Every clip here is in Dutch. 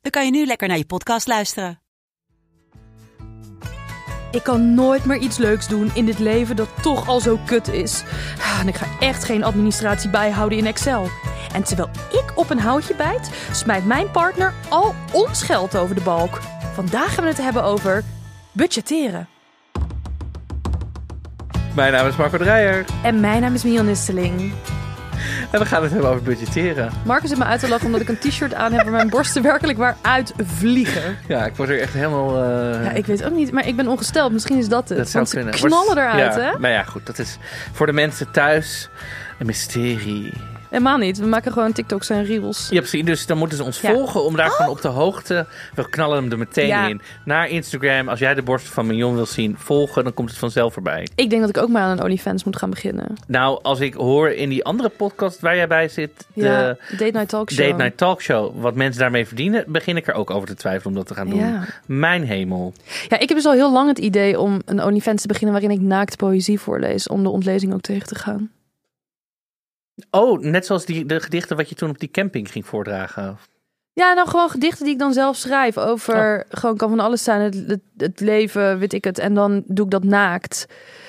dan kan je nu lekker naar je podcast luisteren. Ik kan nooit meer iets leuks doen in dit leven dat toch al zo kut is. Ah, En ik ga echt geen administratie bijhouden in Excel. En terwijl ik op een houtje bijt, smijt mijn partner al ons geld over de balk. Vandaag gaan we het hebben over budgetteren. Mijn naam is Marco Dreyer En mijn naam is Mian Nisteling. En we gaan het hebben over budgetteren. Marcus zit me uit te lachen omdat ik een t-shirt aan heb waar mijn borsten werkelijk waar uitvliegen. Ja, ik word er echt helemaal... eh, Ja, ik weet ook niet, maar ik ben ongesteld. Misschien is dat het. dat zou kunnen. knallen eruit, ja, hè? Nou ja, goed. Dat is voor de mensen thuis een mysterie. Helemaal niet. We maken gewoon TikToks en reels. Ja, precies. Dus dan moeten ze ons Ja. volgen om daar gewoon op de hoogte... We knallen hem er meteen Ja. in. Naar Instagram. Als jij de borst van Mignon wil zien, volgen. Dan komt het vanzelf voorbij. Ik denk dat ik ook maar aan een OnlyFans moet gaan beginnen. Nou, als ik hoor in die andere podcast waar jij bij zit... De Date Night Talk Show. Date Night Talk Show. Wat mensen daarmee verdienen, begin ik er ook over te twijfelen om dat te gaan doen. Mijn hemel. Ja, ik heb dus al heel lang het idee om een OnlyFans te beginnen waarin ik naakt poëzie voorlees. Om de ontlezing ook tegen te gaan. Oh, net zoals die, de gedichten wat je toen op die camping ging voordragen. Ja, nou gewoon gedichten die ik dan zelf schrijf. Over, gewoon kan van alles zijn. Het, het, het leven, weet ik het. En dan doe ik dat naakt.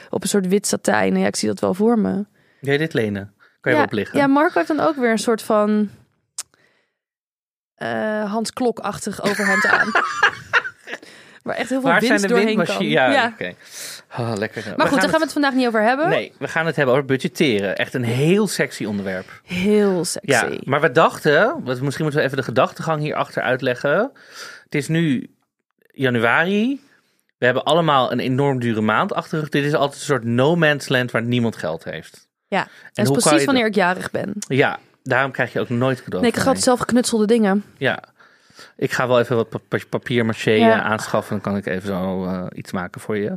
Op een soort wit satijn. Ja, ik zie dat wel voor me. Jij dit lenen? Kan je ja, wel op liggen? Ja, Marco heeft dan ook weer een soort van... eh, Hans Klok-achtig overhemd aan. Waar echt heel veel Waar winst zijn de doorheen kan. Ja, Ja. oké. Oh, lekker. Maar goed, daar gaan we het vandaag niet over hebben. Nee, we gaan het hebben over budgetteren. Echt een heel sexy onderwerp. Heel sexy. Ja, maar we dachten, misschien moeten we even de gedachtegang hierachter uitleggen. Het is nu januari. We hebben allemaal een enorm dure maand achter de rug. Dit is altijd een soort no man's land waar niemand geld heeft. Ja, En dat is precies wanneer ik jarig ben. Ja, daarom krijg je ook nooit cadeau. Nee, ik altijd zelf geknutselde dingen. Ja. Ik ga wel even wat pa- papier maché Ja. aanschaffen. Dan kan ik even zo eh, iets maken voor je.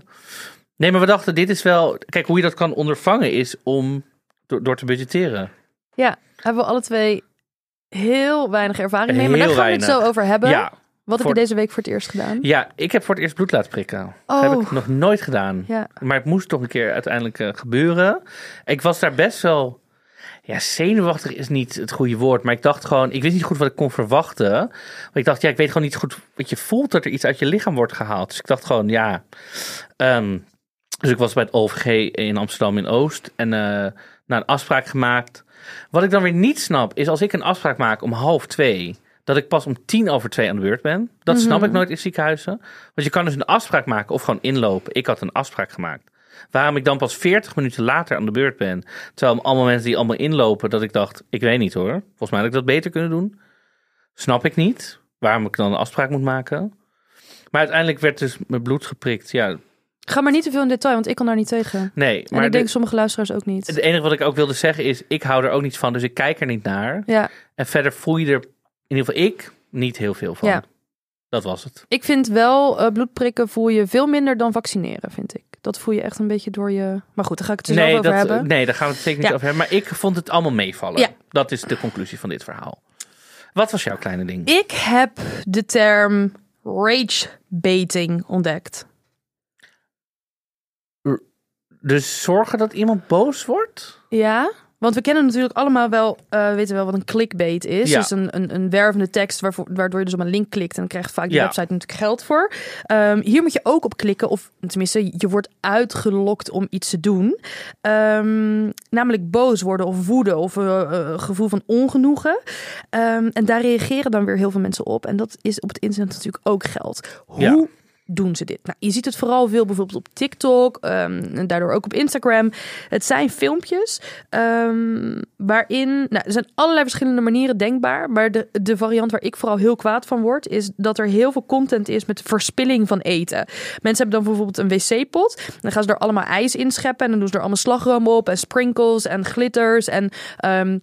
Nee, maar we dachten, dit is wel... Kijk, hoe je dat kan ondervangen is om... Door, door te budgetteren. Ja, hebben we alle twee heel weinig ervaring mee. Maar daar gaan we het zo over hebben. Ja, Wat heb je deze week voor het eerst gedaan? ja, ik heb voor het eerst bloed laten prikken. Dat heb Oh. ik nog nooit gedaan. Ja. Maar het moest toch een keer uiteindelijk eh, gebeuren. Ik was daar best wel... Ja, zenuwachtig is niet het goede woord. Maar ik dacht gewoon... Ik wist niet goed wat ik kon verwachten. Maar ik dacht, ja, ik weet gewoon niet goed... wat je voelt dat er iets uit je lichaam wordt gehaald. Dus ik dacht gewoon, ja... ehm, dus ik was bij het OVG in Amsterdam in Oost. En nou, een afspraak gemaakt. Wat ik dan weer niet snap, is als ik een afspraak maak om half twee... dat ik pas om tien over twee aan de beurt ben. Dat snap ik nooit in ziekenhuizen. Want je kan dus een afspraak maken of gewoon inlopen. Ik had een afspraak gemaakt. Waarom ik dan pas 40 minuten later aan de beurt ben. Terwijl allemaal mensen die allemaal inlopen, dat ik dacht, ik weet niet hoor. Volgens mij had ik dat beter kunnen doen. Snap ik niet. Waarom ik dan een afspraak moet maken. Maar uiteindelijk werd dus mijn bloed geprikt. Ja, Ga maar niet te veel in detail, want ik kan daar niet tegen. nee. En Maar ik denk de- sommige luisteraars ook niet. het enige wat ik ook wilde zeggen is, ik hou er ook niet van. Dus ik kijk er niet naar. Ja, En verder voel je er, in ieder geval ik, niet heel veel van. Ja. Dat was het. ik vind wel uh, bloedprikken voel je veel minder dan vaccineren, vind ik. Dat voel je echt een beetje door je... Maar goed, daar ga ik het zelf Nee, over dat, hebben. nee, daar gaan we het zeker niet Ja. over hebben. Maar ik vond het allemaal meevallen. Ja. Dat is de conclusie van dit verhaal. Wat was jouw kleine ding? Ik heb de term rage baiting ontdekt. Dus zorgen dat iemand boos wordt? Ja, want we kennen natuurlijk allemaal wel, eh weten wel wat een clickbait is. Ja. Dus een, een, een wervende tekst waarvoor, waardoor je dus op een link klikt en dan krijgt vaak die Ja. website natuurlijk geld voor. Ehm, hier moet je ook op klikken, of tenminste, je wordt uitgelokt om iets te doen. Ehm, namelijk boos worden of woede of eh, gevoel van ongenoegen. Ehm, en daar reageren dan weer heel veel mensen op. En dat is op het internet natuurlijk ook geld. Hoe Ja. Doen ze dit? Nou, je ziet het vooral veel bijvoorbeeld op TikTok, ehm, en daardoor ook op Instagram. Het zijn filmpjes ehm, waarin, nou, er zijn allerlei verschillende manieren denkbaar, maar de, de variant waar ik vooral heel kwaad van word, is dat er heel veel content is met verspilling van eten. Mensen hebben dan bijvoorbeeld een wc-pot, dan gaan ze er allemaal ijs in scheppen en dan doen ze er allemaal slagroom op en sprinkles en glitters en ehm,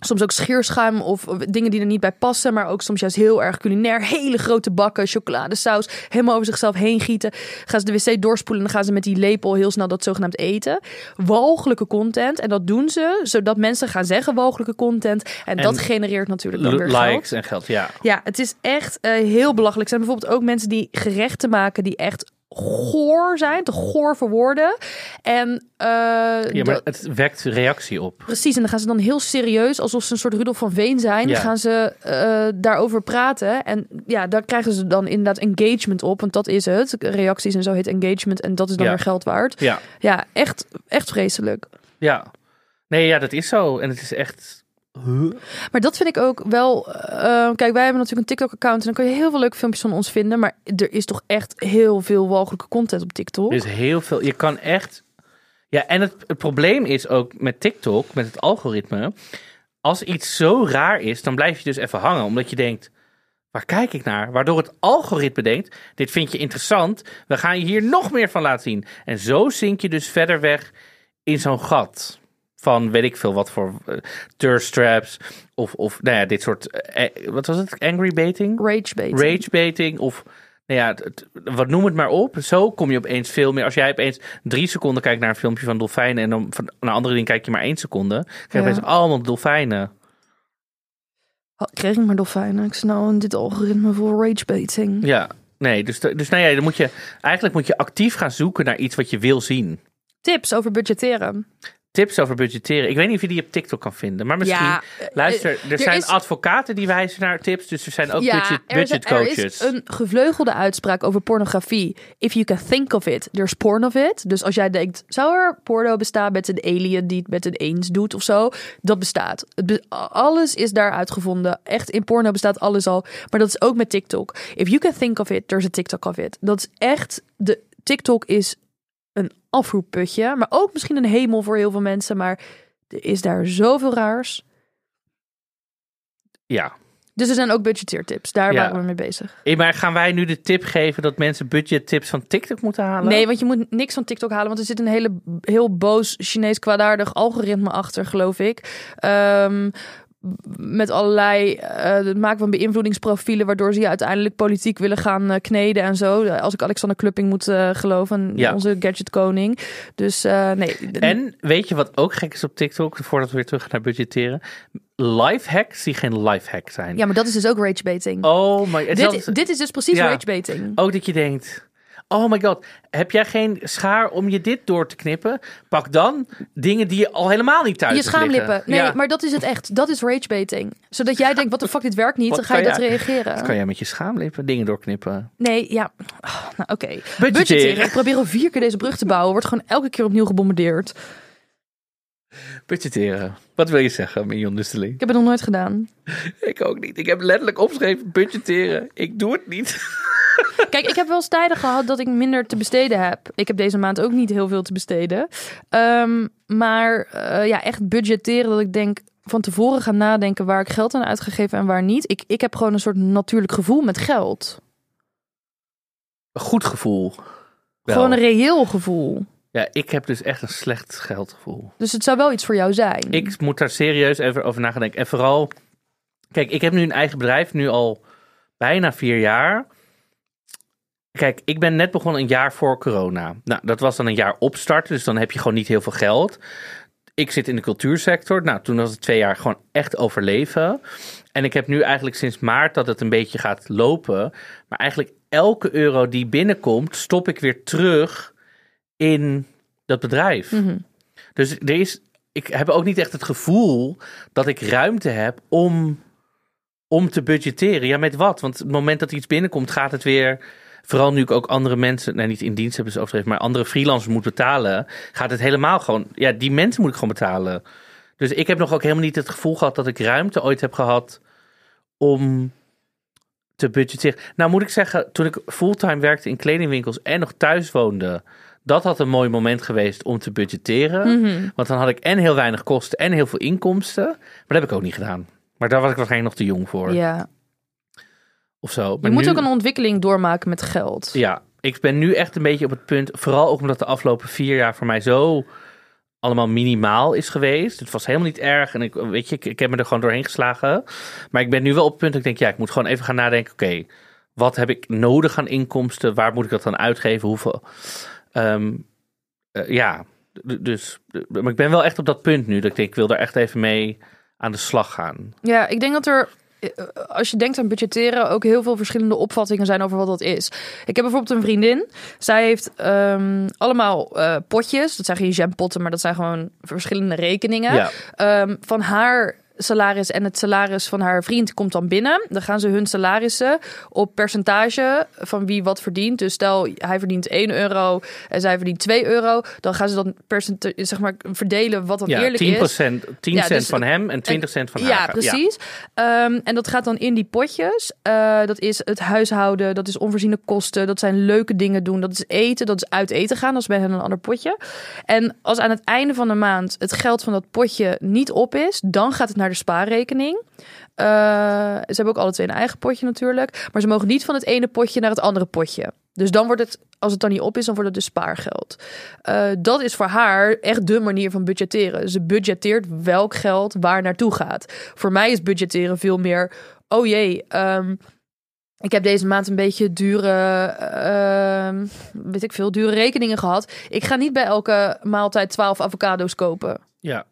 Soms ook scheerschuim of dingen die er niet bij passen. Maar ook soms juist heel erg culinair. Hele grote bakken, chocoladesaus. Helemaal over zichzelf heen gieten. Gaan ze de wc doorspoelen en dan gaan ze met die lepel heel snel dat zogenaamd eten. Walgelijke content. En dat doen ze zodat mensen gaan zeggen walgelijke content. En, En dat genereert natuurlijk dan weer geld. Likes en geld, ja. Ja, het is echt eh, heel belachelijk. Er zijn bijvoorbeeld ook mensen die gerechten maken die echt goor zijn, te goor voor woorden. En eh, Ja, maar het wekt reactie op. Precies, en dan gaan ze dan heel serieus, alsof ze een soort Rudolf van Veen zijn, Ja. gaan ze eh, daarover praten. En ja, daar krijgen ze dan inderdaad engagement op, want dat is het. Reacties en zo heet engagement en dat is dan Ja. weer geld waard. Ja, Ja, echt, echt vreselijk. ja. Nee, ja, dat is zo. En het is echt... Maar dat vind ik ook wel. eh, kijk, wij hebben natuurlijk een TikTok-account en dan kun je heel veel leuke filmpjes van ons vinden. Maar er is toch echt heel veel walgelijke content op TikTok. Er is heel veel. Je kan echt. Ja, en het, het probleem is ook met TikTok, met het algoritme. Als iets zo raar is, dan blijf je dus even hangen. Omdat je denkt, waar kijk ik naar? Waardoor het algoritme denkt, dit vind je interessant. We gaan je hier nog meer van laten zien. En zo zink je dus verder weg in zo'n gat. Van weet ik veel wat voor uh. Of, of nou ja, dit soort. eh, eh, wat was het? Angry baiting? Rage bait. ragebaiting of nou ja, het- wat noem het maar op. Zo kom je opeens veel meer. Als jij opeens drie seconden kijkt naar een filmpje van dolfijnen en dan van naar andere dingen kijk je maar één seconde, krijg je Ja. opeens allemaal dolfijnen. Kreeg ik maar dolfijnen. Ik snel in dit algoritme voor rage baiting. Ja, nee, dus, dus nou ja, dan moet je eigenlijk moet je actief gaan zoeken naar iets wat je wil zien. Tips over budgetteren. Tips over budgetteren. Ik weet niet of je die op TikTok kan vinden, maar misschien. Ja, eh, luister, er, er zijn is- advocaten die wijzen naar tips, dus er zijn ook budget, er, budget is, er coaches. is een gevleugelde uitspraak over pornografie. If you can think of it, there's porn of it. Dus als jij denkt, zou er porno bestaan met een alien die het met een eens doet of zo? Dat bestaat. Het be- alles is daar uitgevonden. Echt, in porno bestaat alles al. Maar dat is ook met TikTok. If you can think of it, there's a TikTok of it. Dat is echt, de TikTok is een afvoerputje. Maar ook misschien een hemel voor heel veel mensen. Maar er is daar zoveel raars. Ja. Dus er zijn ook budgetteertips. Daar Ja. waren we mee bezig. Hey, maar gaan wij nu de tip geven dat mensen budgettips van TikTok moeten halen? Nee, want je moet niks van TikTok halen. Want er zit een hele, heel boos Chinees kwaadaardig algoritme achter, geloof ik. Ehm, met allerlei eh, het maken van beïnvloedingsprofielen, waardoor ze je uiteindelijk politiek willen gaan eh, kneden en zo. Als ik Alexander Klupping moet eh, geloven, Ja. onze gadgetkoning. Dus nee. En weet je wat ook gek is op TikTok, voordat we weer terug gaan naar budgetteren? Lifehacks die geen lifehack zijn. Ja, maar dat is dus ook ragebaiting. Oh my dit, dit is dus precies Ja. ragebaiting. Ook dat je denkt, oh my god, heb jij geen schaar om je dit door te knippen? Pak dan dingen die je al helemaal niet thuis Je schaamlippen. Nee, Ja. maar dat is het echt. Dat is ragebaiting. Zodat jij denkt, wat de fuck, dit werkt niet. Wat Dan ga je dat jij- reageren. Wat kan jij met je schaamlippen dingen doorknippen? Nee, ja. Oh, nou, oké. Budgetteren. Ik probeer al vier keer deze brug te bouwen. Wordt gewoon elke keer opnieuw gebombardeerd. Budgetteren. Wat wil je zeggen, Mignon Nusteling? Ik heb het nog nooit gedaan. Ik ook niet. Ik heb letterlijk opgeschreven budgetteren. Ik doe het niet. Kijk, ik heb wel eens tijden gehad dat ik minder te besteden heb. Ik heb deze maand ook niet heel veel te besteden. Ehm, maar eh, ja, echt budgetteren dat ik denk van tevoren gaan nadenken waar ik geld aan uitgegeven en waar niet. Ik, ik heb gewoon een soort natuurlijk gevoel met geld. Een goed gevoel. Wel. Gewoon een reëel gevoel. Ja, ik heb dus echt een slecht geldgevoel. Dus het zou wel iets voor jou zijn. Ik moet daar serieus even over nadenken. En vooral, kijk, ik heb nu een eigen bedrijf, nu al bijna vier jaar. Kijk, ik ben net begonnen een jaar voor corona. Nou, dat was dan een jaar opstarten, dus dan heb je gewoon niet heel veel geld. Ik zit in de cultuursector. Nou, toen was het twee jaar gewoon echt overleven. En ik heb nu eigenlijk sinds maart dat het een beetje gaat lopen. Maar eigenlijk elke euro die binnenkomt, stop ik weer terug in dat bedrijf. Mhm. Dus er is, ik heb ook niet echt het gevoel dat ik ruimte heb om, om te budgetteren. Ja, met wat? Want het moment dat iets binnenkomt, gaat het weer. Vooral nu ik ook andere mensen, nee, niet in dienst hebben ze overdreven, maar andere freelancers moet betalen, gaat het helemaal gewoon. Ja, die mensen moet ik gewoon betalen. Dus ik heb nog ook helemaal niet het gevoel gehad dat ik ruimte ooit heb gehad om te budgetteren. Nou, moet ik zeggen, toen ik fulltime werkte in kledingwinkels en nog thuis woonde, dat had een mooi moment geweest om te budgetteren. Mhm. Want dan had ik en heel weinig kosten en heel veel inkomsten. Maar dat heb ik ook niet gedaan. Maar daar was ik waarschijnlijk nog te jong voor. Ja. Of zo. Je moet nu- ook een ontwikkeling doormaken met geld. Ja, ik ben nu echt een beetje op het punt. Vooral ook omdat de afgelopen vier jaar voor mij zo allemaal minimaal is geweest. Het was helemaal niet erg. En ik, weet je, ik, ik heb me er gewoon doorheen geslagen. Maar ik ben nu wel op het punt dat ik denk, ja, ik moet gewoon even gaan nadenken. Oké, wat heb ik nodig aan inkomsten? Waar moet ik dat dan uitgeven? Hoeveel? Ehm, eh, ja, dus, maar ik ben wel echt op dat punt nu. Dat ik denk, ik wil daar echt even mee aan de slag gaan. Ja, ik denk dat er, eh, als je denkt aan budgetteren, ook heel veel verschillende opvattingen zijn over wat dat is. Ik heb bijvoorbeeld een vriendin. Zij heeft ehm, allemaal eh, potjes. Dat zijn geen jampotten, maar dat zijn gewoon verschillende rekeningen. Ja. Ehm, van haar salaris en het salaris van haar vriend komt dan binnen. Dan gaan ze hun salarissen op percentage van wie wat verdient. Dus stel hij verdient 1 euro en zij verdient 2 euro. Dan gaan ze dan percentage, zeg maar, verdelen wat dan Ja, eerlijk 10, is. 10% Ja, cent dus- van hem en 20 cent van haar. Ja, precies. Ehm, en dat gaat dan in die potjes. Eh, dat is het huishouden, dat is onvoorziene kosten, dat zijn leuke dingen doen, dat is eten, dat is uit eten gaan, dat is bij hen een ander potje. En als aan het einde van de maand het geld van dat potje niet op is, dan gaat het naar de spaarrekening. Eh, ze hebben ook alle twee een eigen potje natuurlijk, maar ze mogen niet van het ene potje naar het andere potje. Dus dan wordt het, als het dan niet op is, dan wordt het dus spaargeld. Eh, dat is voor haar echt de manier van budgetteren. Ze budgetteert welk geld waar naartoe gaat. Voor mij is budgetteren veel meer. Oh jee, ehm, ik heb deze maand een beetje dure, ehm, weet ik veel, dure rekeningen gehad. Ik ga niet bij elke maaltijd 12 avocado's kopen. Ja,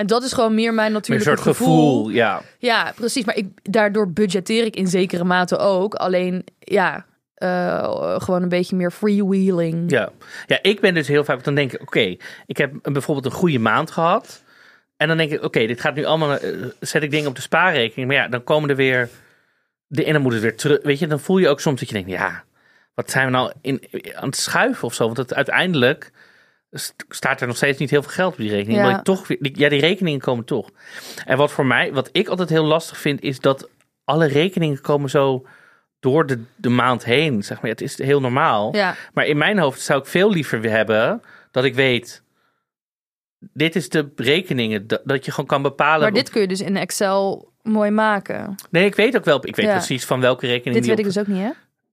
En dat is gewoon meer mijn een natuurlijke soort gevoel. Ja. Ja, precies. Maar ik, daardoor budgetteer ik in zekere mate ook. Alleen, ja, eh, gewoon een beetje meer freewheeling. Ja. ja, ik ben dus heel vaak, dan denk ik, oké, ik heb een- bijvoorbeeld een goede maand gehad. En dan denk ik, oké, dit gaat nu allemaal, eh, zet ik dingen op de spaarrekening. Maar ja, dan komen er weer, de, en dan moet het weer terug. Weet je, dan voel je ook soms dat je denkt, ja, wat zijn we nou in, aan het schuiven of zo? Want het, uiteindelijk staat er nog steeds niet heel veel geld op die rekening. Ja. Maar toch, ja, die rekeningen komen toch. En wat voor mij, wat ik altijd heel lastig vind, is dat alle rekeningen komen zo door de, de maand heen. Zeg maar, het is heel normaal. Ja, Maar in mijn hoofd zou ik veel liever hebben dat ik weet. Dit is de rekeningen. Dat, dat je gewoon kan bepalen. maar dit kun je dus in Excel mooi maken. Nee, ik weet ook wel. Ik weet Ja. precies van welke rekening Dit weet ik dus ook niet, hè?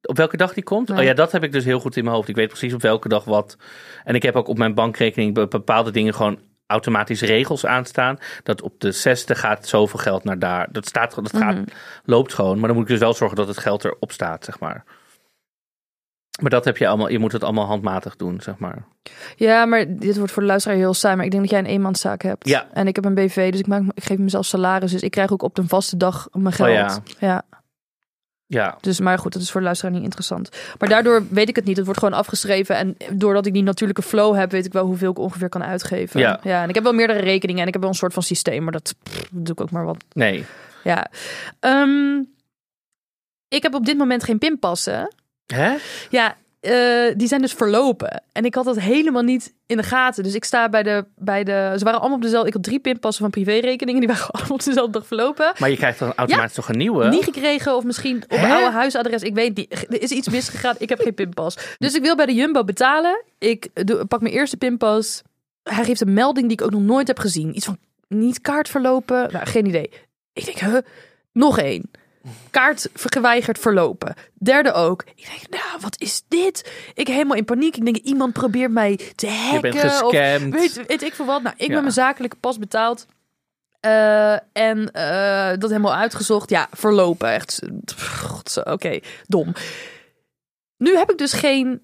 Op welke dag die komt. Nee. Oh ja, dat heb ik dus heel goed in mijn hoofd. Ik weet precies op welke dag wat. En ik heb ook op mijn bankrekening be- bepaalde dingen gewoon automatisch regels aanstaan. Dat op de zesde gaat zoveel geld naar daar. Dat staat dat gaat, Mhm. loopt gewoon. Maar dan moet ik dus wel zorgen dat het geld erop staat, zeg maar. Maar dat heb je allemaal. Je moet het allemaal handmatig doen, zeg maar. Ja, maar dit wordt voor de luisteraar heel saai. Maar ik denk dat jij een eenmanszaak hebt. Ja. En ik heb een BV, dus ik, maak, ik geef mezelf salaris. Dus ik krijg ook op een vaste dag mijn geld. Oh ja. ja. Ja, Dus, maar goed, dat is voor de luisteraar niet interessant. Maar daardoor weet ik het niet. Het wordt gewoon afgeschreven. En doordat ik die natuurlijke flow heb, weet ik wel hoeveel ik ongeveer kan uitgeven. Ja. ja en ik heb wel meerdere rekeningen. En ik heb wel een soort van systeem. Maar dat pff, doe ik ook maar wat. nee. Ja. Ehm, ik heb op dit moment geen pinpassen. Hè? Ja, eh, die zijn dus verlopen. En ik had dat helemaal niet in de gaten. Dus ik sta bij de... Bij de ze waren allemaal op dezelfde... Ik had drie pinpassen van privérekeningen. Die waren allemaal op dezelfde dag verlopen. Maar je krijgt dan automatisch toch een nieuwe? Niet gekregen of misschien op oude huisadres. Ik weet niet. Er is iets misgegaan. Ik heb geen pinpas. Dus ik wil bij de Jumbo betalen. Ik doe, pak mijn eerste pinpas. Hij geeft een melding die ik ook nog nooit heb gezien. Iets van niet kaart verlopen. Nou, geen idee. Ik denk, huh? Nog één. Kaart geweigerd verlopen. Derde ook. Ik denk, nou, wat is dit? Ik helemaal in paniek. Ik denk, iemand probeert mij te hacken. je bent of gescamd. Weet, weet ik veel wat. Nou, ik Ja. ben mijn zakelijke pas betaald. Eh, en eh, dat helemaal uitgezocht. Ja, verlopen. Echt. Oké, dom. Nu heb ik dus geen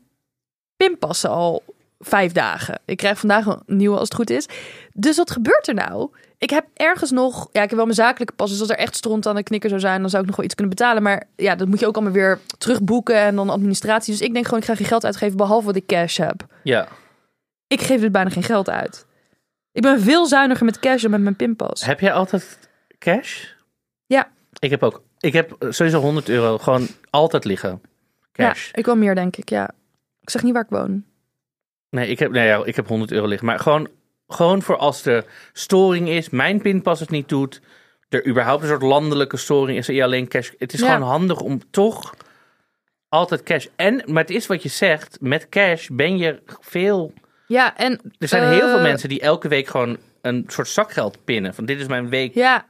pinpassen al vijf dagen. Ik krijg vandaag een nieuwe als het goed is. Dus wat gebeurt er nou? Ik heb ergens nog... Ja, ik heb wel mijn zakelijke pas. Dus als er echt stront aan de knikker zou zijn... dan zou ik nog wel iets kunnen betalen. Maar ja, dat moet je ook allemaal weer terugboeken. En dan administratie. Dus ik denk gewoon, ik ga geen geld uitgeven... behalve wat ik cash heb. Ja. Ik geef dus bijna geen geld uit. Ik ben veel zuiniger met cash dan met mijn pinpas. Heb jij altijd cash? Ja. Ik heb ook. Ik heb sowieso 100 euro gewoon altijd liggen. Cash. Ja, ik wil meer, denk ik, ja. Ik zeg niet waar ik woon. Nee, ik heb, nee, ja, ik heb 100 euro liggen. Maar gewoon, gewoon voor als er storing is, mijn pinpas het niet doet, er überhaupt een soort landelijke storing is, er je alleen cash. Het is Ja. gewoon handig om toch altijd cash. En, maar het is wat je zegt, met cash ben je veel. Ja, en... Er zijn heel veel eh, mensen die elke week gewoon een soort zakgeld pinnen. Van dit is mijn week. Ja,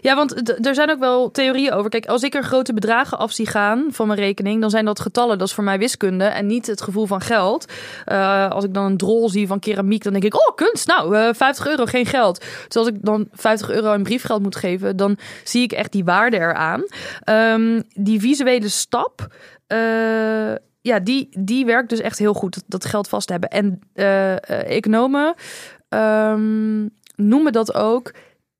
Ja, want er zijn ook wel theorieën over. Kijk, als ik er grote bedragen af zie gaan van mijn rekening, dan zijn dat getallen. Dat is voor mij wiskunde en niet het gevoel van geld. Eh, als ik dan een drol zie van keramiek, dan denk ik, oh, kunst, nou, eh 50 euro, geen geld. Dus als ik dan 50 euro in briefgeld moet geven, dan zie ik echt die waarde eraan. Ehm, die visuele stap. eh, ja, die, die werkt dus echt heel goed, dat, dat geld vast hebben. En economen ehm, noemen dat ook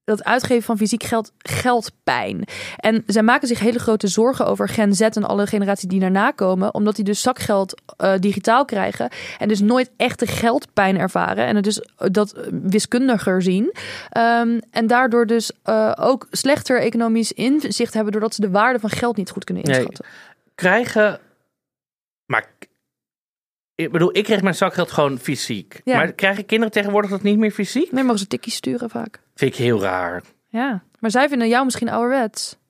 dat uitgeven van fysiek geld geldpijn. En zij maken zich hele grote zorgen over Gen Z en alle generaties die daarna komen, omdat die dus zakgeld eh, digitaal krijgen en dus nooit echte geldpijn ervaren en het dus dat wiskundiger zien. Ehm, en daardoor dus eh, ook slechter economisch inzicht hebben doordat ze de waarde van geld niet goed kunnen Nee. inschatten. Krijgen. Maar. Ik bedoel, ik kreeg mijn zakgeld gewoon fysiek. Ja. Maar krijgen kinderen tegenwoordig dat niet meer fysiek? Nee, mogen ze tikkies sturen vaak. Vind ik heel raar. Ja, maar zij vinden jou misschien ouderwets. Maar,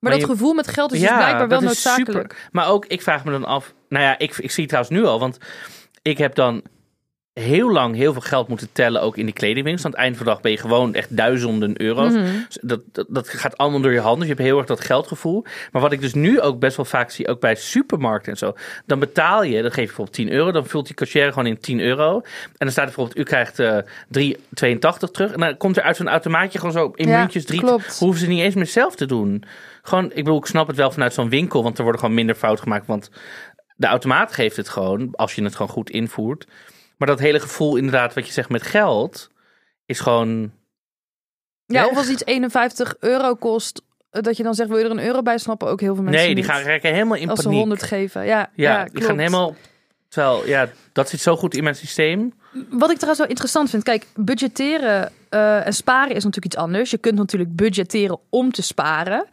Maar dat je- gevoel met geld is dus blijkbaar wel dat is noodzakelijk. super. Maar ook, ik vraag me dan af. Nou ja, ik, ik zie het trouwens nu al. Want ik heb dan heel lang heel veel geld moeten tellen. Ook in die kledingwinkels. Aan het eind van de dag ben je gewoon echt duizenden euro's. Mhm. Dus Dat, dat, dat gaat allemaal door je handen. Dus je hebt heel erg dat geldgevoel. Maar wat ik dus nu ook best wel vaak zie. Ook bij supermarkten en zo. Dan betaal je. Dan geef je bijvoorbeeld 10 euro. Dan vult die cashier gewoon in 10 euro. En dan staat er bijvoorbeeld. U krijgt eh 3,82 terug. En dan komt er uit zo'n automaatje gewoon zo in Ja, muntjes 3. klopt. Hoeven ze niet eens meer zelf te doen. Gewoon, ik bedoel, ik snap het wel vanuit zo'n winkel, want er worden gewoon minder fouten gemaakt. Want de automaat geeft het gewoon, als je het gewoon goed invoert. Maar dat hele gevoel, inderdaad, wat je zegt met geld, is gewoon. Ja, Weg. of als iets 51 euro kost, eh, dat je dan zegt, wil je er een euro bij snappen? Ook heel veel mensen nee, die niet. gaan raken helemaal in Als ze paniek. 100 geven. Ja, ja, ja, die klopt. gaan helemaal. Terwijl, ja, dat zit zo goed in mijn systeem. Wat ik trouwens wel interessant vind, kijk, budgetteren eh, en sparen is natuurlijk iets anders. Je kunt natuurlijk budgetteren om te sparen.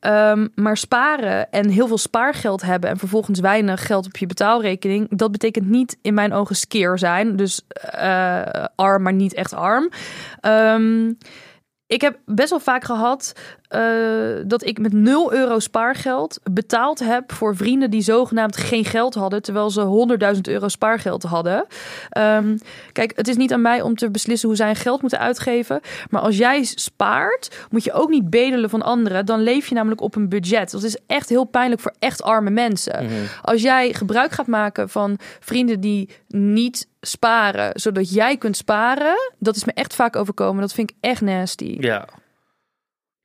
Ehm, maar sparen en heel veel spaargeld hebben en vervolgens weinig geld op je betaalrekening, dat betekent niet in mijn ogen skeer zijn. Dus eh, arm, maar niet echt arm. Ehm, ik heb best wel vaak gehad eh, dat ik met 0 euro spaargeld betaald heb voor vrienden die zogenaamd geen geld hadden, terwijl ze 100.000 euro spaargeld hadden. Ehm, kijk, het is niet aan mij om te beslissen hoe zij geld moeten uitgeven. Maar als jij spaart, moet je ook niet bedelen van anderen. Dan leef je namelijk op een budget. Dat is echt heel pijnlijk voor echt arme mensen. Mhm. Als jij gebruik gaat maken van vrienden die niet sparen, zodat jij kunt sparen, dat is me echt vaak overkomen. Dat vind ik echt nasty. Ja.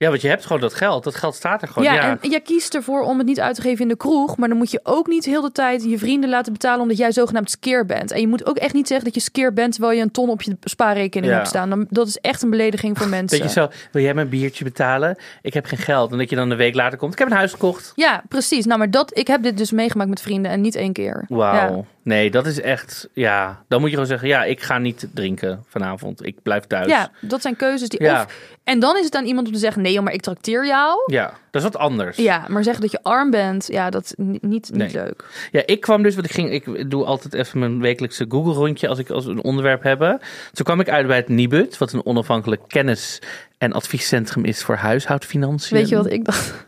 Ja, want je hebt gewoon dat geld. Dat geld staat er gewoon. Ja, Ja, en jij kiest ervoor om het niet uit te geven in de kroeg. Maar dan moet je ook niet heel de tijd je vrienden laten betalen omdat jij zogenaamd skeer bent. En je moet ook echt niet zeggen dat je skeer bent terwijl je een ton op je spaarrekening Ja. hebt staan. Dan, dat is echt een belediging voor mensen. Dat je zo, wil jij mijn biertje betalen? Ik heb geen geld. En dat je dan een week later komt. Ik heb een huis gekocht. Ja, precies. Nou, maar dat, ik heb dit dus meegemaakt met vrienden en niet één keer. Wauw. Ja. Nee, dat is echt, ja. Dan moet je gewoon zeggen, ja, ik ga niet drinken vanavond. Ik blijf thuis. Ja, dat zijn keuzes die. Ja. Of, en dan is het aan iemand om te zeggen: nee, maar ik trakteer jou. Ja, dat is wat anders. Ja, maar zeggen dat je arm bent, ja, dat is niet, niet, Nee. leuk. Ja, ik kwam dus, want ik ging, ik doe altijd even mijn wekelijkse Google rondje als ik als een onderwerp hebben. Toen kwam ik uit bij het Nibud, wat een onafhankelijk kennis- en adviescentrum is voor huishoudfinanciën. Weet je wat ik dacht?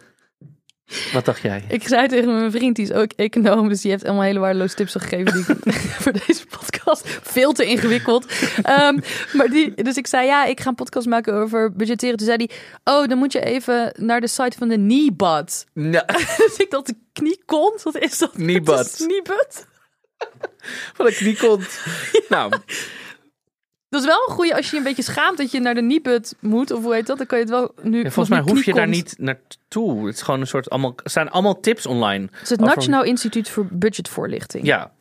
Wat dacht jij? Ik zei tegen mijn vriend, die is ook econoom, dus die heeft allemaal hele waardeloze tips gegeven die ik voor deze podcast veel te ingewikkeld. Ehm, maar die, dus ik zei, ja, ik ga een podcast maken over budgetteren. Toen zei hij, oh, dan moet je even naar de site van de Kneebud. Nou, Dus ik dacht, de kniekont, wat is dat? Kniebud? van de knie komt. Nou, Dat is wel een goeie als je je een beetje schaamt dat je naar de Kniebud moet, of hoe heet dat? Dan kan je het wel nu. ja, volgens mij hoef je daar niet naartoe. Het is gewoon een soort, allemaal, er staan allemaal tips online. Het is het over- Nationaal Instituut voor Budgetvoorlichting. Ja.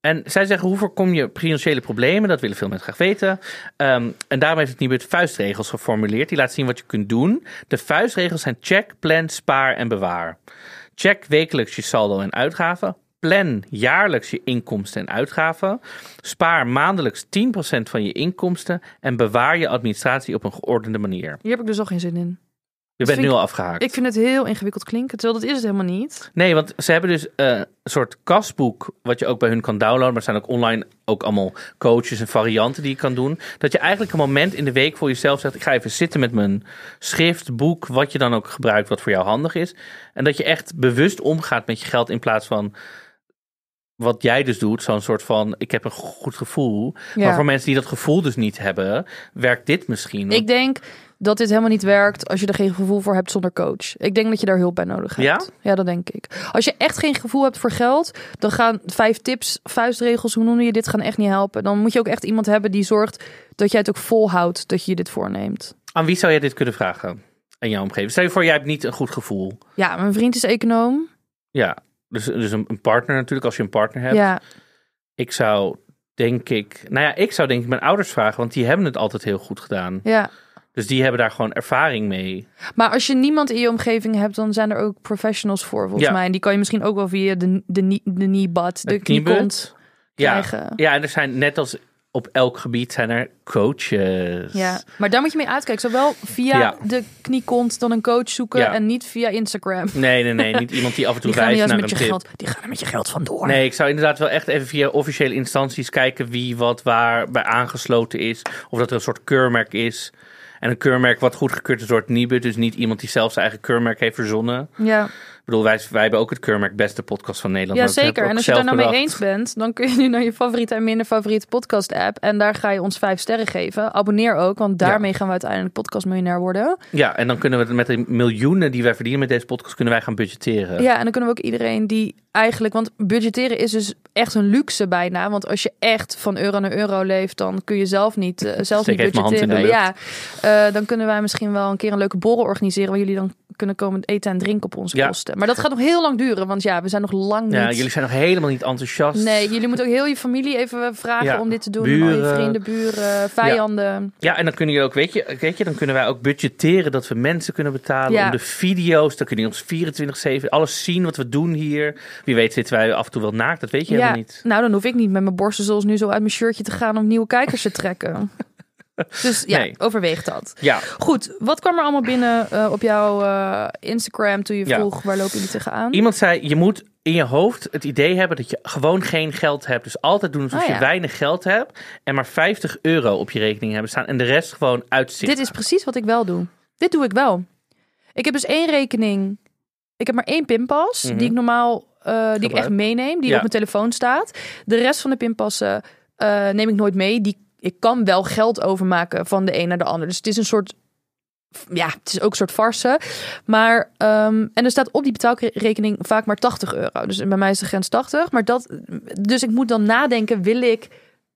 En zij zeggen, hoe voorkom je financiële problemen? Dat willen veel mensen graag weten. Ehm, en daarom heeft het Nibud vuistregels geformuleerd. Die laten zien wat je kunt doen. De vuistregels zijn check, plan, spaar en bewaar. Check wekelijks je saldo en uitgaven. Plan jaarlijks je inkomsten en uitgaven. Spaar maandelijks 10% van je inkomsten. En bewaar je administratie op een geordende manier. Hier heb ik dus al geen zin in. Je bent nu al afgehaakt. Ik vind het heel ingewikkeld klinken, terwijl dat is het helemaal niet. Nee, want ze hebben dus eh, een soort kasboek wat je ook bij hun kan downloaden. Maar er zijn ook online ook allemaal coaches en varianten die je kan doen. Dat je eigenlijk een moment in de week voor jezelf zegt... ik ga even zitten met mijn schrift, boek, wat je dan ook gebruikt... wat voor jou handig is. En dat je echt bewust omgaat met je geld in plaats van... Wat jij dus doet, zo'n soort van, ik heb een goed gevoel. Ja. Maar voor mensen die dat gevoel dus niet hebben, werkt dit misschien. Ik denk dat dit helemaal niet werkt als je er geen gevoel voor hebt zonder coach. Ik denk dat je daar hulp bij nodig hebt. Ja? Ja, dat denk ik. Als je echt geen gevoel hebt voor geld, dan gaan vijf tips, vuistregels, hoe noem je dit, gaan echt niet helpen. Dan moet je ook echt iemand hebben die zorgt dat jij het ook volhoudt dat je je dit voorneemt. Aan wie zou jij dit kunnen vragen? In jouw omgeving. Stel je voor, jij hebt niet een goed gevoel. Ja, mijn vriend is econoom. Ja, dus, dus een, een partner natuurlijk, als je een partner hebt. Ja, Ik zou, denk ik... Nou ja, ik zou denk ik mijn ouders vragen, want die hebben het altijd heel goed gedaan. ja. Dus die hebben daar gewoon ervaring mee. Maar als je niemand in je omgeving hebt, dan zijn er ook professionals voor, volgens Ja. mij. En die kan je misschien ook wel via de, de, de kneebud, de kniekont Ja, krijgen. ja, en er zijn net als op elk gebied zijn er coaches. Ja, maar daar moet je mee uitkijken. Zowel via Ja. de kniekont dan een coach zoeken Ja. en niet via Instagram. Nee, nee, nee. Niet iemand die af en toe eens naar met een je tip. geld, die gaan er met je geld vandoor. Nee, ik zou inderdaad wel echt even via officiële instanties kijken wie wat waar bij aangesloten is. Of dat er een soort keurmerk is. En een keurmerk wat goedgekeurd is door het Nibud. Dus niet iemand die zelf zijn eigen keurmerk heeft verzonnen. Ja, bedoel, wij, wij hebben ook het keurmerk beste podcast van Nederland. ja zeker. En als je daar nou mee eens bent, dan kun je nu naar je favoriete en minder favoriete podcast app. En daar ga je ons vijf sterren geven. Abonneer ook, want daarmee gaan we uiteindelijk podcastmiljonair worden. Ja, en dan kunnen we het met de miljoenen die wij verdienen met deze podcast, kunnen wij gaan budgetteren. Ja, en dan kunnen we ook iedereen die eigenlijk... Want budgetteren is dus echt een luxe bijna. Want als je echt van euro naar euro leeft... dan kun je zelf niet, eh, zelf Steek niet budgetteren. Ja, eh, dan kunnen wij misschien wel een keer een leuke borrel organiseren... waar jullie dan kunnen komen eten en drinken op onze Ja. kosten. Maar dat gaat nog heel lang duren. Want ja, we zijn nog lang Ja, niet... jullie zijn nog helemaal niet enthousiast. Nee, jullie moeten ook heel je familie even vragen Ja, om dit te doen. Al je buren. vrienden, buren, vijanden. Ja, en dan kunnen jullie ook, weet je, weet je, dan kunnen wij ook budgetteren dat we mensen kunnen betalen Ja. om de video's. Dan kunnen jullie ons 24-7 alles zien wat we doen hier. Wie weet zitten wij af en toe wel naakt, dat weet je Ja, helemaal niet. nou dan hoef ik niet met mijn borsten zoals nu zo uit mijn shirtje te gaan om nieuwe kijkers te trekken. Dus ja, Nee. overweeg dat. Ja, Goed, wat kwam er allemaal binnen eh, op jouw eh, Instagram toen je Ja. vroeg waar lopen jullie tegenaan? iemand zei, je moet in je hoofd het idee hebben dat je gewoon geen geld hebt. Dus altijd doen alsof Oh, ja. je weinig geld hebt en maar 50 euro op je rekening hebben staan en de rest gewoon uitzicht. Dit is precies wat ik wel doe. Dit doe ik wel. Ik heb dus één rekening. Ik heb maar één pinpas Mhm. die ik normaal, eh, die ik echt meeneem, die Ja. op mijn telefoon staat. De rest van de pinpassen neem ik nooit mee. Die, ik kan wel geld overmaken van de een naar de ander. Dus het is een soort, ja, het is ook een soort farse. Maar, ehm, en er staat op die betaalrekening vaak maar 80 euro. Dus bij mij is de grens 80. Maar dat, dus ik moet dan nadenken, wil ik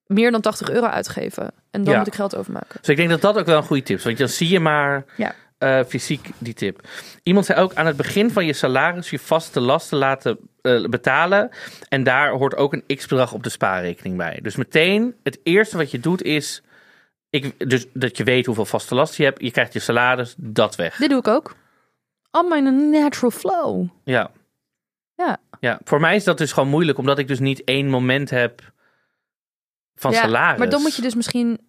meer dan 80 euro uitgeven? En dan Ja. moet ik geld overmaken. Dus ik denk dat dat ook wel een goede tip is. Want dan zie je maar Ja. Eh, fysiek die tip. Iemand zei ook aan het begin van je salaris je vaste lasten laten eh, betalen. En daar hoort ook een x-bedrag op de spaarrekening bij. Dus meteen het eerste wat je doet is... Ik, dus dat je weet hoeveel vaste lasten je hebt. Je krijgt je salaris, dat weg. Dit doe ik ook. In een natural flow. Ja. Ja. ja. Voor mij is dat dus gewoon moeilijk. Omdat ik dus niet één moment heb van Ja, salaris. Maar dan moet je dus misschien,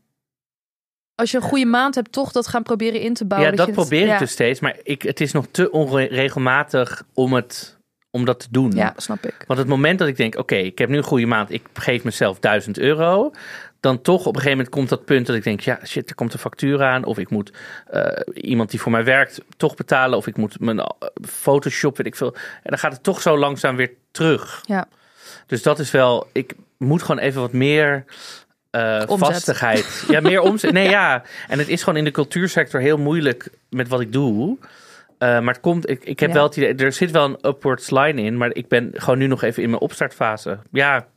als je een goede maand hebt, toch dat gaan proberen in te Ja, bouwen. dat je probeer ik ja. dus steeds. Maar ik, het is nog te onregelmatig om, het, om dat te doen. Ja, snap ik. Want het moment dat ik denk, oké, ik heb nu een goede maand, ik geef mezelf 1000 euro. Dan toch op een gegeven moment komt dat punt dat ik denk, ja shit, er komt een factuur aan. Of ik moet eh, iemand die voor mij werkt toch betalen. Of ik moet mijn eh, Photoshop, weet ik veel. En dan gaat het toch zo langzaam weer terug. Ja. Dus dat is wel, ik moet gewoon even wat meer Omzet. vastigheid. Ja, meer omzet. Nee, ja. En het is gewoon in de cultuursector heel moeilijk met wat ik doe. Eh, maar het komt, ik, ik heb Ja. wel het idee, er zit wel een upward line in, maar ik ben gewoon nu nog even in mijn opstartfase. Ja,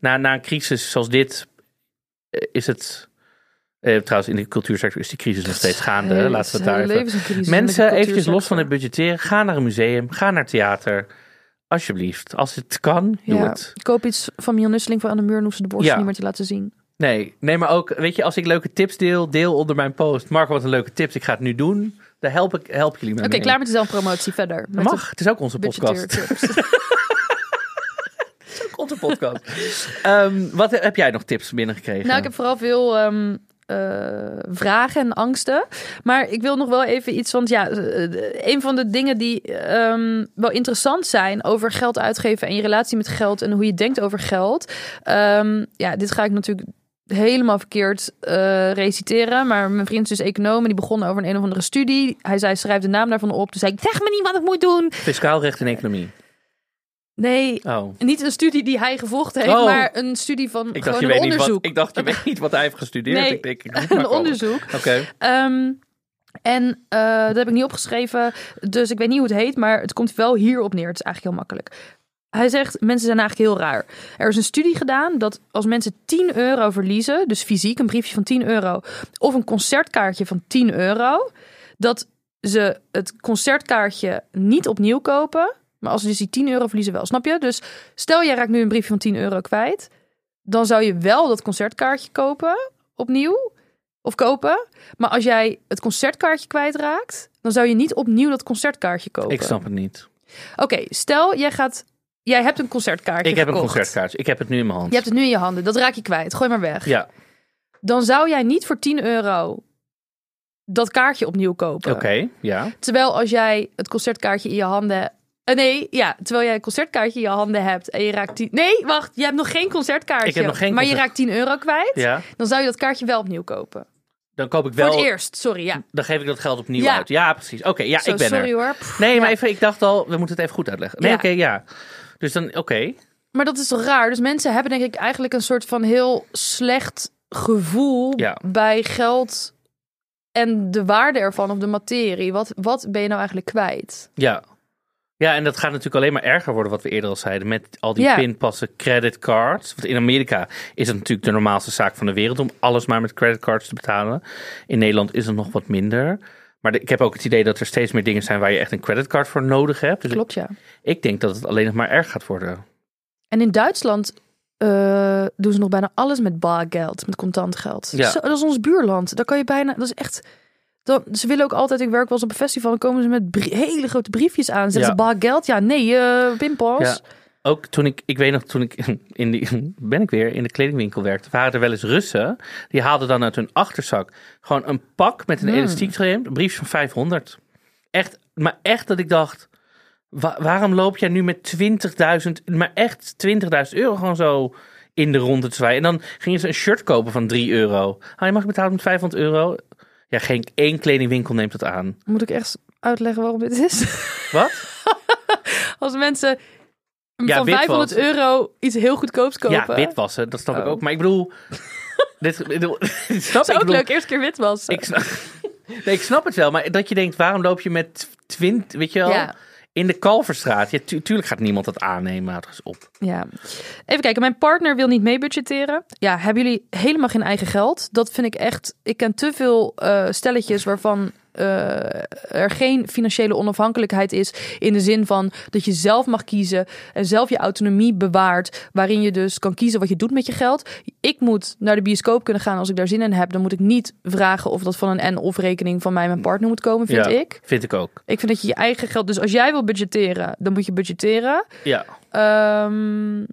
na, na een crisis zoals dit eh, is het. eh, trouwens, in de cultuursector is die crisis nog steeds gaande. Hele- Laten we daar even. Mensen, eventjes los van het budgetteren, ga naar een museum, ga naar theater. Alsjeblieft, als het kan, doe Ja. het. Koop iets van Mion Nusseling voor aan de muur en hoef ze de borst Ja. niet meer te laten zien. Nee, nee, maar ook, weet je, als ik leuke tips deel, deel onder mijn post. Marco, wat een leuke tips, ik ga het nu doen. Daar help ik, help jullie mee. Oké, klaar met de zelfpromotie verder. Met mag, het is ook onze podcast. budgetteertips. Ook onze podcast. Wat heb jij nog tips binnengekregen? Nou, ik heb vooral veel ehm, eh, vragen en angsten. Maar ik wil nog wel even iets, want ja, eh, een van de dingen die ehm, wel interessant zijn over geld uitgeven en je relatie met geld en hoe je denkt over geld. Ehm, ja, dit ga ik natuurlijk helemaal verkeerd eh, reciteren. Maar mijn vriend is dus econoom en die begon over een een of andere studie. Hij zei, schrijf de naam daarvan op. Toen zei ik, zeg me niet wat ik moet doen. Fiscaal recht en economie. Nee, Oh. niet een studie die hij gevolgd heeft, Oh. maar een studie van Ik dacht, je niet wat, onderzoek. ik dacht, je weet niet wat hij heeft gestudeerd. Nee, ik denk, ik maar een onderzoek. Oké. Ehm, En eh, dat heb ik niet opgeschreven, dus ik weet niet hoe het heet, maar het komt wel hierop neer. Het is eigenlijk heel makkelijk. Hij zegt, mensen zijn eigenlijk heel raar. Er is een studie gedaan dat als mensen 10 euro verliezen, dus fysiek een briefje van 10 euro, of een concertkaartje van 10 euro, dat ze het concertkaartje niet opnieuw kopen, maar als ze dus die 10 euro verliezen wel. Snap je? Dus stel jij raakt nu een briefje van 10 euro kwijt, dan zou je wel dat concertkaartje kopen opnieuw of kopen. Maar als jij het concertkaartje kwijtraakt, dan zou je niet opnieuw dat concertkaartje kopen. Ik snap het niet. Oké, stel jij gaat, jij hebt een concertkaartje. Ik heb een concertkaartje. Ik heb het nu in mijn hand. Je hebt het nu in je handen. Dat raak je kwijt. Gooi maar weg. Ja, Dan zou jij niet voor 10 euro dat kaartje opnieuw kopen. oké. Ja. Terwijl als jij het concertkaartje in je handen. eh, nee, ja, terwijl jij een concertkaartje in je handen hebt en je raakt 10. Nee, wacht, je hebt nog geen concertkaartje. Ik heb nog geen maar je raakt 10 euro kwijt. Ja. Dan zou je dat kaartje wel opnieuw kopen. Dan koop ik Voor wel... het eerst, sorry, ja. Dan geef ik dat geld opnieuw Ja. uit. Ja, precies. Oké, ja, Zo, ik ben sorry er. hoor. Pff, Nee, maar ja. even, ik dacht al, we moeten het even goed uitleggen. Nee, oké, ja. Dus dan, oké. Maar dat is toch raar? Dus mensen hebben denk ik eigenlijk een soort van heel slecht gevoel Ja. bij geld en de waarde ervan of de materie. Wat, wat ben je nou eigenlijk kwijt? Ja. Ja, en dat gaat natuurlijk alleen maar erger worden, wat we eerder al zeiden. Met al die Ja. pinpassen, creditcards. Want in Amerika is het natuurlijk de normaalste zaak van de wereld om alles maar met creditcards te betalen. In Nederland is het nog wat minder. Maar de- ik heb ook het idee dat er steeds meer dingen zijn waar je echt een creditcard voor nodig hebt. Dus Klopt, ja. ik, ik denk dat het alleen nog maar erg gaat worden. En in Duitsland eh, doen ze nog bijna alles met bargeld, met contant geld. Ja. Zo, dat is ons buurland. Daar kan je bijna, dat is echt... Dan, ze willen ook altijd, ik werk wel eens op een festival, dan komen ze met hele grote briefjes aan. Zeggen Ja. ze bargeld? Ja, nee, pinpas. Ja. Ook toen ik, ik weet nog, toen ik in die, ben ik weer in de kledingwinkel werkte, waren er wel eens Russen. Die haalden dan uit hun achterzak gewoon een pak met een Hmm. elastiek erin, een briefje van 500. Echt, maar echt dat ik dacht, wa- waarom loop jij nu met 20.000, maar echt 20.000 euro gewoon zo in de ronde te zwaaien. En dan gingen ze een shirt kopen van 3 euro. Ah, je mag betalen met 500 euro. Ja, geen één kledingwinkel neemt het aan. Moet ik echt uitleggen waarom dit is? Wat? Als mensen Ja, van witwas. 500 euro iets heel goedkoops kopen. Ja, witwassen, dat snap ik Oh. ook. Maar ik bedoel, dit, dit snap Dat is ook bedoel, leuk, eerste keer witwassen. Ik snap, nee, ik snap het wel, maar dat je denkt, waarom loop je met twint, weet je wel, Ja. in de Kalverstraat? Ja, tu- tuurlijk gaat niemand dat aannemen, houd er eens op. Ja. Even kijken, mijn partner wil niet meebudgetteren. Ja, hebben jullie helemaal geen eigen geld? Dat vind ik echt... Ik ken te veel eh, stelletjes waarvan er geen financiële onafhankelijkheid is... in de zin van dat je zelf mag kiezen en zelf je autonomie bewaart... waarin je dus kan kiezen wat je doet met je geld. Ik moet naar de bioscoop kunnen gaan als ik daar zin in heb. Dan moet ik niet vragen of dat van een en-of rekening van mij en mijn partner moet komen, vind ja, ik. Vind ik ook. Ik vind dat je je eigen geld... Dus als jij wil budgetteren, dan moet je budgetteren... Ja, Ehm,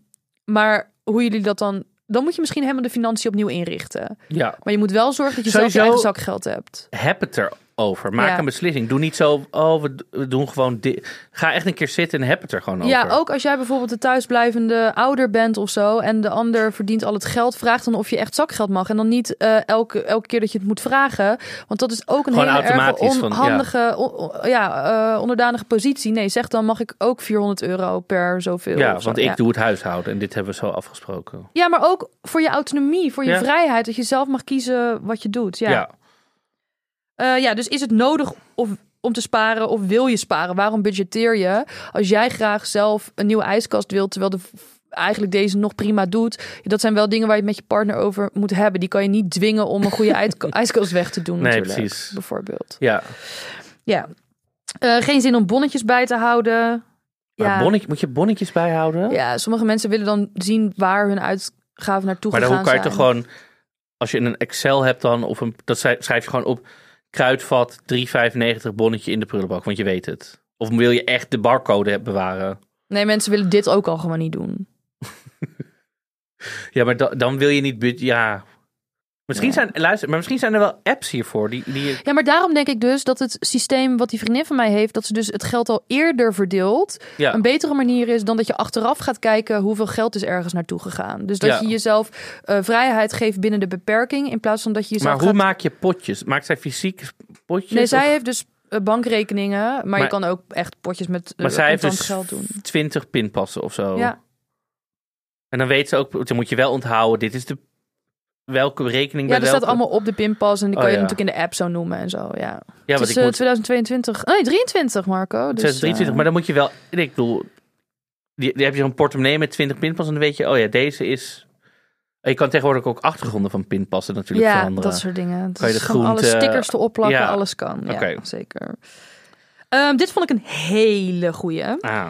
maar hoe jullie dat dan... Dan moet je misschien helemaal de financiën opnieuw inrichten. ja. Maar je moet wel zorgen dat je zelf je eigen zakgeld hebt. Heb het erover. Maak Ja. een beslissing. Doe niet zo, oh, we, doen gewoon dit. Ga echt een keer zitten en heb het er gewoon over. Ja, ook als jij bijvoorbeeld de thuisblijvende ouder bent of zo... en de ander verdient al het geld... vraag dan of je echt zakgeld mag. En dan niet eh, elke, elke keer dat je het moet vragen. Want dat is ook een Gewoon hele erg van, ja. onhandige... on- ja, eh, onderdanige positie. Nee, zeg dan mag ik ook 400 euro per zoveel. Ja, want ik Ja. doe het huishouden en dit hebben we zo afgesproken. Ja, maar ook voor je autonomie, voor je vrijheid. Dat je zelf mag kiezen wat je doet. Ja. Ja. Eh, ja, dus is het nodig of, om te sparen of wil je sparen? Waarom budgetteer je als jij graag zelf een nieuwe ijskast wilt, terwijl de, eigenlijk deze nog prima doet? Dat zijn wel dingen waar je het met je partner over moet hebben. Die kan je niet dwingen om een goede ijs- ijskast weg te doen. Nee, precies. Bijvoorbeeld. ja. Ja. Eh, geen zin om bonnetjes bij te houden. Maar ja. bonnetje, moet je bonnetjes bijhouden? ja, sommige mensen willen dan zien waar hun uitgaven naartoe Maar dan kan je toch gewoon, als je in een Excel hebt dan, of een, dat schrijf je gewoon op, kruidvat 3,95 bonnetje in de prullenbak, want je weet het. Of wil je echt de barcode bewaren? Nee, mensen willen dit ook al gewoon niet doen. Ja, maar da- dan wil je niet, ja. Misschien zijn, luister, maar misschien zijn er wel apps hiervoor die, die Ja, maar daarom denk ik dus dat het systeem wat die vriendin van mij heeft, dat ze dus het geld al eerder verdeelt, ja. een betere manier is dan dat je achteraf gaat kijken hoeveel geld is ergens naartoe gegaan. Dus dat Ja. je jezelf eh, vrijheid geeft binnen de beperking, in plaats van dat je jezelf Maar hoe gaat... maak je potjes? Maakt zij fysiek potjes? Nee, zij heeft dus eh, bankrekeningen, maar, Maar- je kan ook echt potjes met uh, maar zij heeft dus geld doen. 20 pinpassen of zo. Ja, En dan weet ze ook, dan moet je wel onthouden, dit is de welke rekening Ja, bij er staat allemaal op de pinpas en die Oh, kan je ja. natuurlijk in de app zo noemen en zo, ja. Ja, het is ik eh, moet 2022, nee 23 Marco. Dus, 2023, eh, maar dan moet je wel... Ik bedoel, die, die heb je een portemonnee met 20 pinpas en dan weet je, oh ja, deze is... Je kan tegenwoordig ook achtergronden van pinpassen natuurlijk ja, veranderen. dat soort dingen. Kan je Dus de alle stickers erop plakken, Ja. alles kan. Ja, Oké. zeker. Ehm, dit vond ik een hele goeie. Ah,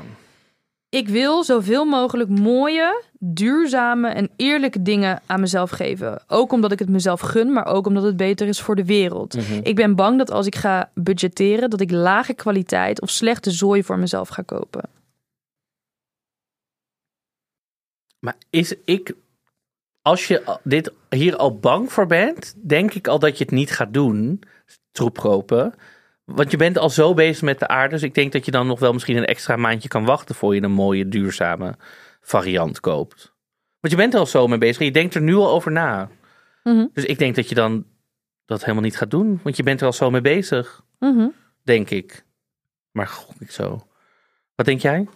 Ik wil zoveel mogelijk mooie, duurzame en eerlijke dingen aan mezelf geven. Ook omdat ik het mezelf gun, maar ook omdat het beter is voor de wereld. mhm. Ik ben bang dat als ik ga budgetteren, dat ik lage kwaliteit of slechte zooi voor mezelf ga kopen. Maar is ik... Als je dit hier al bang voor bent, denk ik al dat je het niet gaat doen. Troep kopen. Want je bent al zo bezig met de aarde. Dus ik denk dat je dan nog wel misschien een extra maandje kan wachten voor je een mooie duurzame variant koopt. Want je bent er al zo mee bezig. Je denkt er nu al over na. Mhm. Dus ik denk dat je dan dat helemaal niet gaat doen. Want je bent er al zo mee bezig. Mhm. Denk ik. Maar gok ik zo. Wat denk jij?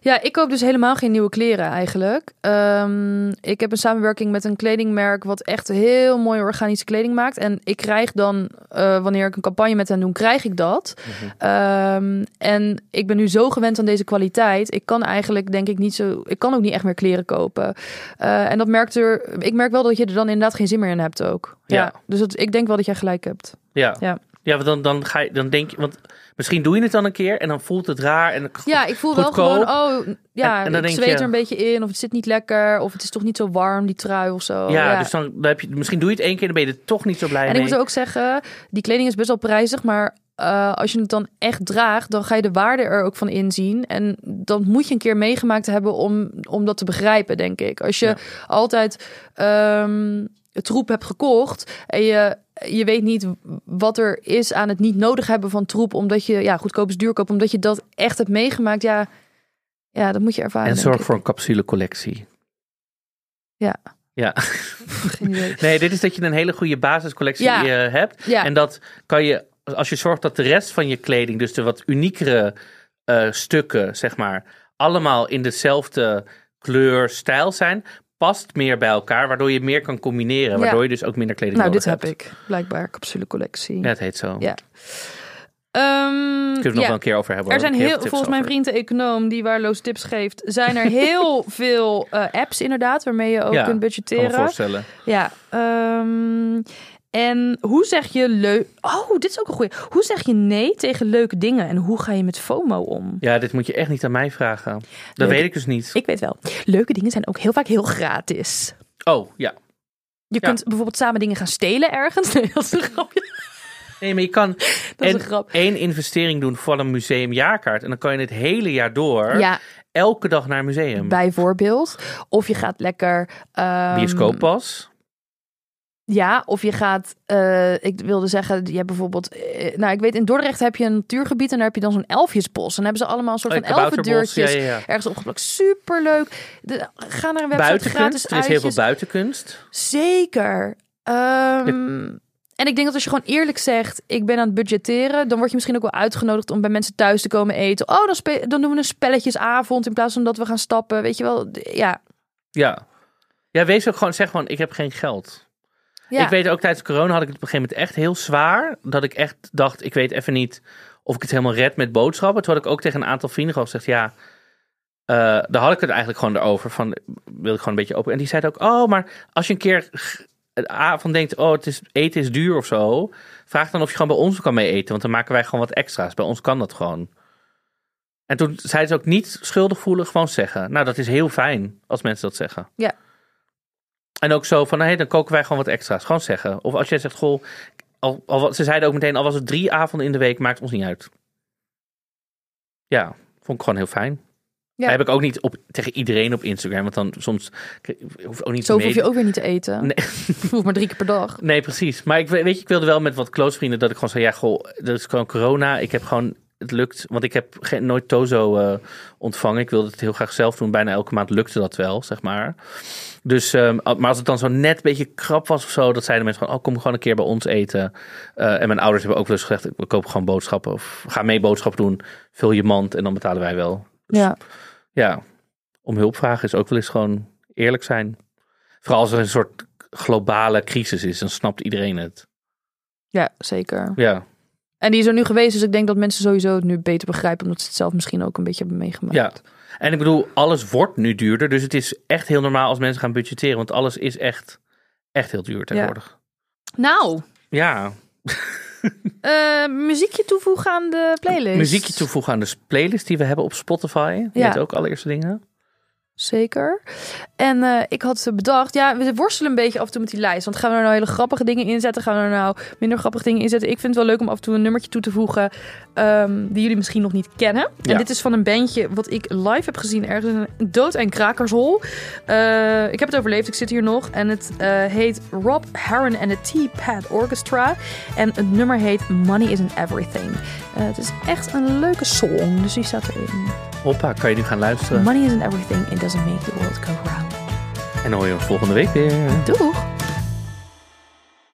Ja, ik koop dus helemaal geen nieuwe kleren eigenlijk. Ehm, ik heb een samenwerking met een kledingmerk wat echt heel mooie organische kleding maakt. En ik krijg dan, eh, wanneer ik een campagne met hen doe, krijg ik dat. Ehm, en ik ben nu zo gewend aan deze kwaliteit. Ik kan eigenlijk denk ik niet zo, ik kan ook niet echt meer kleren kopen. Eh, en dat merkt er, ik merk wel dat je er dan inderdaad geen zin meer in hebt ook. Ja. Ja. dus dat, ik denk wel dat jij gelijk hebt. Ja. Ja. Ja, want dan, dan ga je, dan denk je, want misschien doe je het dan een keer en dan voelt het raar en Ja, ik voel Goedkoop. wel gewoon, oh ja, En- en dan ik denk zweet je- er een beetje in. Of het zit niet lekker. Of het is toch niet zo warm, die trui of zo. ja, dus dan, dan heb je, misschien doe je het één keer en dan ben je er toch niet zo blij en ik mee. moet ook zeggen, die kleding is best wel prijzig, maar eh, als je het dan echt draagt, dan ga je de waarde er ook van inzien. En dan moet je een keer meegemaakt hebben om, om dat te begrijpen, denk ik. Als je Ja. altijd ehm, troep hebt gekocht en je, je weet niet wat er is aan het niet nodig hebben van troep, omdat je, ja, goedkoop is duurkoop, omdat je dat echt hebt meegemaakt, ja, ja dat moet je ervaren. en zorg voor een capsulecollectie. Ja. Ja. Nee, dit is dat je een hele goede basiscollectie Ja. eh, hebt. Ja. En dat kan je, als je zorgt dat de rest van je kleding, dus de wat uniekere eh, stukken, zeg maar, allemaal in dezelfde kleur, stijl zijn, past meer bij elkaar, waardoor je meer kan combineren, Ja. waardoor je dus ook minder kleding Nou, nodig dit heb hebt. ik. Blijkbaar capsulecollectie. Ja, het heet zo. Ja. Ehm, Kunnen we het nog ja. wel een keer over hebben. Er zijn heel, volgens mijn vriend de econoom die waarloos tips geeft, zijn er heel veel eh, apps inderdaad waarmee je ook Ja, kunt Kan me budgetteren. voorstellen. Ja. ehm, en hoe zeg je leuk? Oh, dit is ook een goeie. Hoe zeg je nee tegen leuke dingen en hoe ga je met FOMO om? Ja, dit moet je echt niet aan mij vragen. Dat weet ik dus niet. Ik weet wel. Leuke dingen zijn ook heel vaak heel gratis. Oh, ja. Je Ja. kunt bijvoorbeeld samen dingen gaan stelen ergens. Nee, dat is een grapje. Nee, maar je kan en één investering doen voor een museumjaarkaart. En dan kan je het hele jaar door Ja, elke dag naar een museum. bijvoorbeeld. Of je gaat lekker... ehm, Bioscooppas. Ja, of je gaat, eh, ik wilde zeggen, je hebt bijvoorbeeld, eh, nou ik weet in Dordrecht heb je een natuurgebied en daar heb je dan zo'n elfjesbos. En dan hebben ze allemaal een soort Oh, van elfendeurtjes Ja, ja, ja. ergens opgeplakt. Superleuk. De, ga naar een website gratis Buitenkunst. Er is heel veel uitjes. buitenkunst. Zeker. Ehm, En ik denk dat als je gewoon eerlijk zegt, ik ben aan het budgetteren, dan word je misschien ook wel uitgenodigd om bij mensen thuis te komen eten. Oh, dan, dan doen we een spelletjesavond in plaats van dat we gaan stappen. Weet je wel? Ja. Ja. Ja, wees ook gewoon, zeg gewoon, ik heb geen geld. Ja. Ik weet ook tijdens corona had ik het op een gegeven moment echt heel zwaar. Dat ik echt dacht, ik weet even niet of ik het helemaal red met boodschappen. Toen had ik ook tegen een aantal vrienden gezegd, ja, eh, daar had ik het eigenlijk gewoon erover. Van, wil ik gewoon een beetje open. En die zeiden ook, oh, maar als je een keer avond denkt, oh, het is, eten is duur of zo. Vraag dan of je gewoon bij ons kan mee eten. Want dan maken wij gewoon wat extra's. Bij ons kan dat gewoon. En toen zeiden ze ook niet schuldig voelen, gewoon zeggen. Nou, dat is heel fijn als mensen dat zeggen. Ja. En ook zo van, hé, dan koken wij gewoon wat extra's. Gewoon zeggen. Of als jij zegt, goh, al, al, ze zeiden ook meteen, al was het drie avonden in de week, maakt ons niet uit. Ja, vond ik gewoon heel fijn. Ja. Heb ik ook niet op, tegen iedereen op Instagram, want dan soms hoef ook niet Zo hoef je ook weer niet te eten. Nee. Je hoeft maar drie keer per dag. Nee, precies. Maar ik, we- weet je, ik wilde wel met wat close vrienden dat ik gewoon zei, ja, goh, dat is gewoon corona. Ik heb gewoon, het lukt, want ik heb geen, nooit Tozo eh, ontvangen. Ik wilde het heel graag zelf doen. Bijna elke maand lukte dat wel, zeg maar. Dus, ehm, maar als het dan zo net een beetje krap was of zo, dat zeiden mensen gewoon, oh, kom gewoon een keer bij ons eten. Eh, en mijn ouders hebben ook wel eens gezegd, we kopen gewoon boodschappen of ga mee boodschappen doen. Vul je mand en dan betalen wij wel. Dus Ja. ja, om hulp vragen is ook wel eens gewoon eerlijk zijn. Vooral als er een soort globale crisis is, dan snapt iedereen het. Ja, zeker. Ja, En die is er nu geweest, dus ik denk dat mensen sowieso het nu beter begrijpen, omdat ze het zelf misschien ook een beetje hebben meegemaakt. ja. En ik bedoel, alles wordt nu duurder. Dus het is echt heel normaal als mensen gaan budgetteren. Want alles is echt, echt heel duur tegenwoordig. Nou, Ja, eh, muziekje toevoegen aan de playlist. muziekje toevoegen aan de playlist die we hebben op Spotify. Die Ja. ook allereerste dingen. Zeker. En eh, ik had bedacht, ja, we worstelen een beetje af en toe met die lijst. Want gaan we er nou hele grappige dingen inzetten? Gaan we er nou minder grappige dingen inzetten? Ik vind het wel leuk om af en toe een nummertje toe te voegen ehm, die jullie misschien nog niet kennen. Ja. En dit is van een bandje wat ik live heb gezien ergens in een dood- en krakershol. Eh, ik heb het overleefd, ik zit hier nog. En het eh, heet Rob Harron and the T-Pad Orchestra. En het nummer heet Money Isn't Everything. Het is echt een leuke song, dus die staat erin. Hoppa, kan je nu gaan luisteren. Money isn't everything, it doesn't make the world go round. En dan hoor je volgende week weer. Doeg!